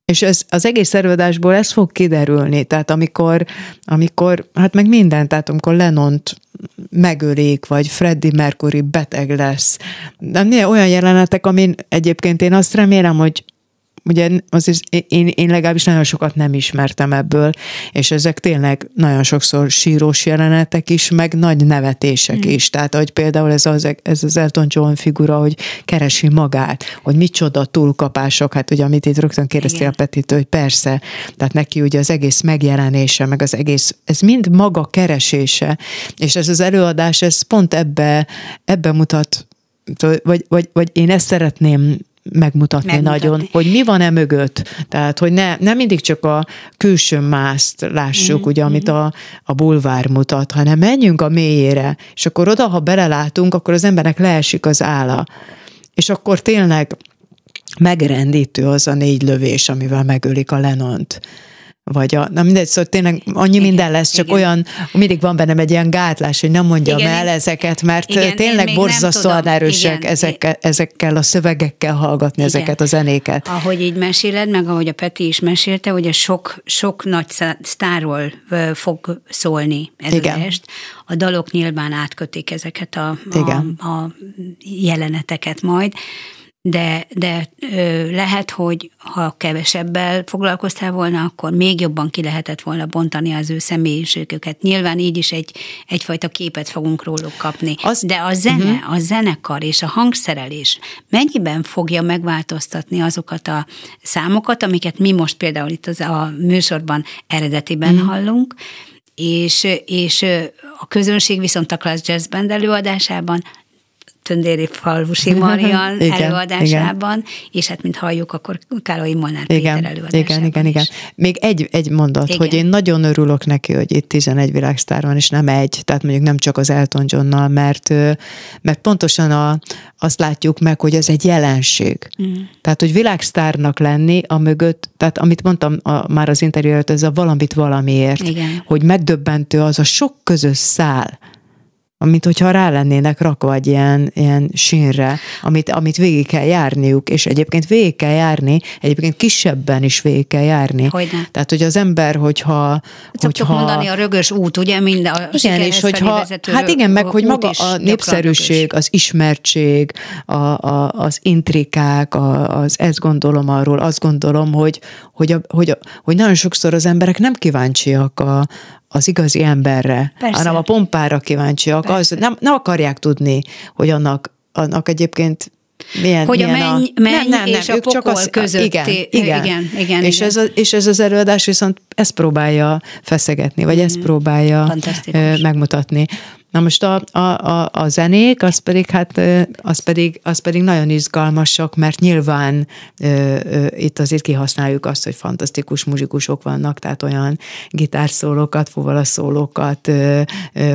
és ez, az egész előadásból ez fog kiderülni, tehát amikor, amikor, hát meg minden, tehát amikor Lenont megölik, vagy Freddie Mercury beteg lesz. De olyan jelenetek, amin egyébként én azt remélem, hogy ugye az is, én, én legalábbis nagyon sokat nem ismertem ebből, és ezek tényleg nagyon sokszor sírós jelenetek is, meg nagy nevetések mm. is. Tehát, hogy például ez az, ez az Elton John figura, hogy keresi magát, hogy micsoda túlkapások, hát ugye amit itt rögtön kérdeztél a Petitől, hogy persze, tehát neki ugye az egész megjelenése, meg az egész, ez mind maga keresése, és ez az előadás, ez pont ebbe, ebbe mutat vagy, vagy, vagy én ezt szeretném megmutatni, megmutatni nagyon, hogy mi van e mögött. Tehát, hogy ne, nem mindig csak a külső mászt lássuk, mm-hmm. ugye, amit a, a bulvár mutat, hanem menjünk a mélyére, és akkor oda, ha belelátunk, akkor az embernek leesik az álla. És akkor tényleg megrendítő az a négy lövés, amivel megölik a Lenont vagy a, na mindegy, szóval tényleg annyi igen, minden lesz, csak igen. olyan, mindig van bennem egy ilyen gátlás, hogy nem mondjam igen, el ezeket, mert igen, tényleg borzasztóan erősek igen, ezekkel, ezekkel a szövegekkel hallgatni igen. ezeket a zenéket. Ahogy így meséled, meg ahogy a Peti is mesélte, hogy a sok, sok nagy sztárról fog szólni ez igen. az est. A dalok nyilván átkötik ezeket a, a, a jeleneteket majd, de, de ö, lehet, hogy ha kevesebbel foglalkoztál volna, akkor még jobban ki lehetett volna bontani az ő személyiségüket. Nyilván így is egy, egyfajta képet fogunk róluk kapni. Az, de a zene, uh-huh. a zenekar és a hangszerelés mennyiben fogja megváltoztatni azokat a számokat, amiket mi most például itt az a műsorban eredetiben uh-huh. hallunk, és, és a közönség viszont a Class Jazz Band előadásában Töndéri Falvusi Marian igen, előadásában, igen. és hát, mint halljuk, akkor Károly Molnár igen, Péter előadásában Igen, igen, igen. Még egy, egy mondat, igen. hogy én nagyon örülök neki, hogy itt 11 világsztár van, és nem egy, tehát mondjuk nem csak az Elton Johnnal, mert, mert pontosan a, azt látjuk meg, hogy ez egy jelenség. Mm. Tehát, hogy világsztárnak lenni, a mögött, tehát amit mondtam a, már az interjú előtt, ez a valamit valamiért, igen. hogy megdöbbentő az a sok közös szál, mint hogyha rá lennének rakva egy ilyen, ilyen sínre, amit, amit végig kell járniuk, és egyébként végig kell járni, egyébként kisebben is végig kell járni. Hogyne. Tehát, hogy az ember, hogyha... Szoktuk hogyha... mondani a rögös út, ugye, mind a Igen, és hogyha, hát igen, meg hogy maga a népszerűség, az ismertség, a, a, az intrikák, a, az ezt gondolom arról, azt gondolom, hogy, hogy, a, hogy, a, hogy nagyon sokszor az emberek nem kíváncsiak a, az igazi emberre, Persze. hanem a pompára kíváncsiak. Az, nem, nem akarják tudni, hogy annak, annak egyébként milyen, hogy milyen a menny, menny nem, nem, nem, és a pokol csak az, között. Igen, igen, igen, igen, és, igen. Ez a, és ez az előadás viszont ezt próbálja feszegetni, vagy ezt próbálja megmutatni. Na most a, a, a, a zenék, az pedig, hát, az pedig, az pedig nagyon izgalmasak, mert nyilván ö, ö, itt azért kihasználjuk azt, hogy fantasztikus muzsikusok vannak, tehát olyan gitárszólókat, fuvalaszólókat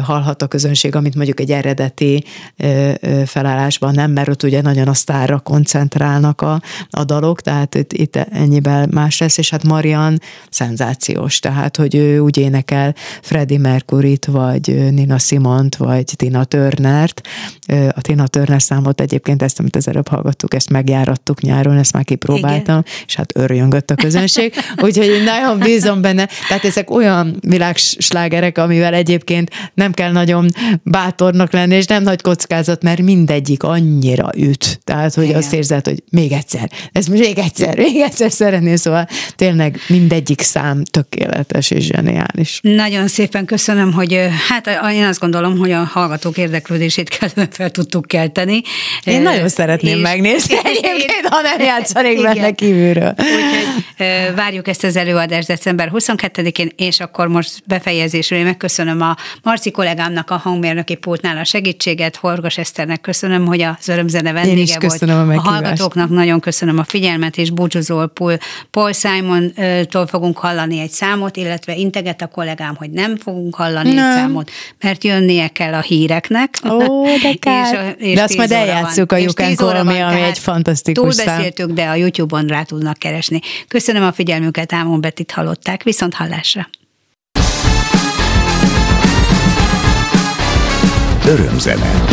hallhat a közönség, amit mondjuk egy eredeti ö, ö, felállásban nem, mert ott ugye nagyon a sztárra koncentrálnak a, a dalok, tehát itt, itt ennyiben más lesz, és hát Marian szenzációs, tehát hogy ő úgy énekel Freddie Mercury-t, vagy Nina Simon Bízont, vagy Tina Turnert. A Tina Turner számot egyébként ezt, amit az előbb hallgattuk, ezt megjárattuk nyáron, ezt már kipróbáltam, Igen. és hát örjöngött a közönség. Úgyhogy nagyon bízom benne. Tehát ezek olyan világslágerek, amivel egyébként nem kell nagyon bátornak lenni, és nem nagy kockázat, mert mindegyik annyira üt. Tehát, hogy Igen. azt érzed, hogy még egyszer, ez még egyszer, még egyszer szeretném, szóval tényleg mindegyik szám tökéletes és zseniális. Nagyon szépen köszönöm, hogy hát én azt gondolom, hogy a hallgatók érdeklődését kellően fel tudtuk kelteni. Én nagyon szeretném és megnézni egyébként, ha nem játszanék benne kívülről. Úgyhogy várjuk ezt az előadást december 22-én, és akkor most befejezésről én megköszönöm a Marci kollégámnak a hangmérnöki pultnál a segítséget, Horgos Eszternek köszönöm, hogy a örömzene vendége én is köszönöm volt. A, a hallgatóknak nagyon köszönöm a figyelmet, és búcsúzól Paul, Paul Simon-tól fogunk hallani egy számot, illetve integet a kollégám, hogy nem fogunk hallani nem. egy számot, mert jönnie kell a híreknek. Ó, de kár. és, a, és de azt majd eljátszuk a Jukán ami, ami egy fantasztikus szám. Túlbeszéltük, de a YouTube-on rá tudnak keresni. Köszönöm a figyelmüket, Ámon Betit hallották, viszont hallásra. Örömzene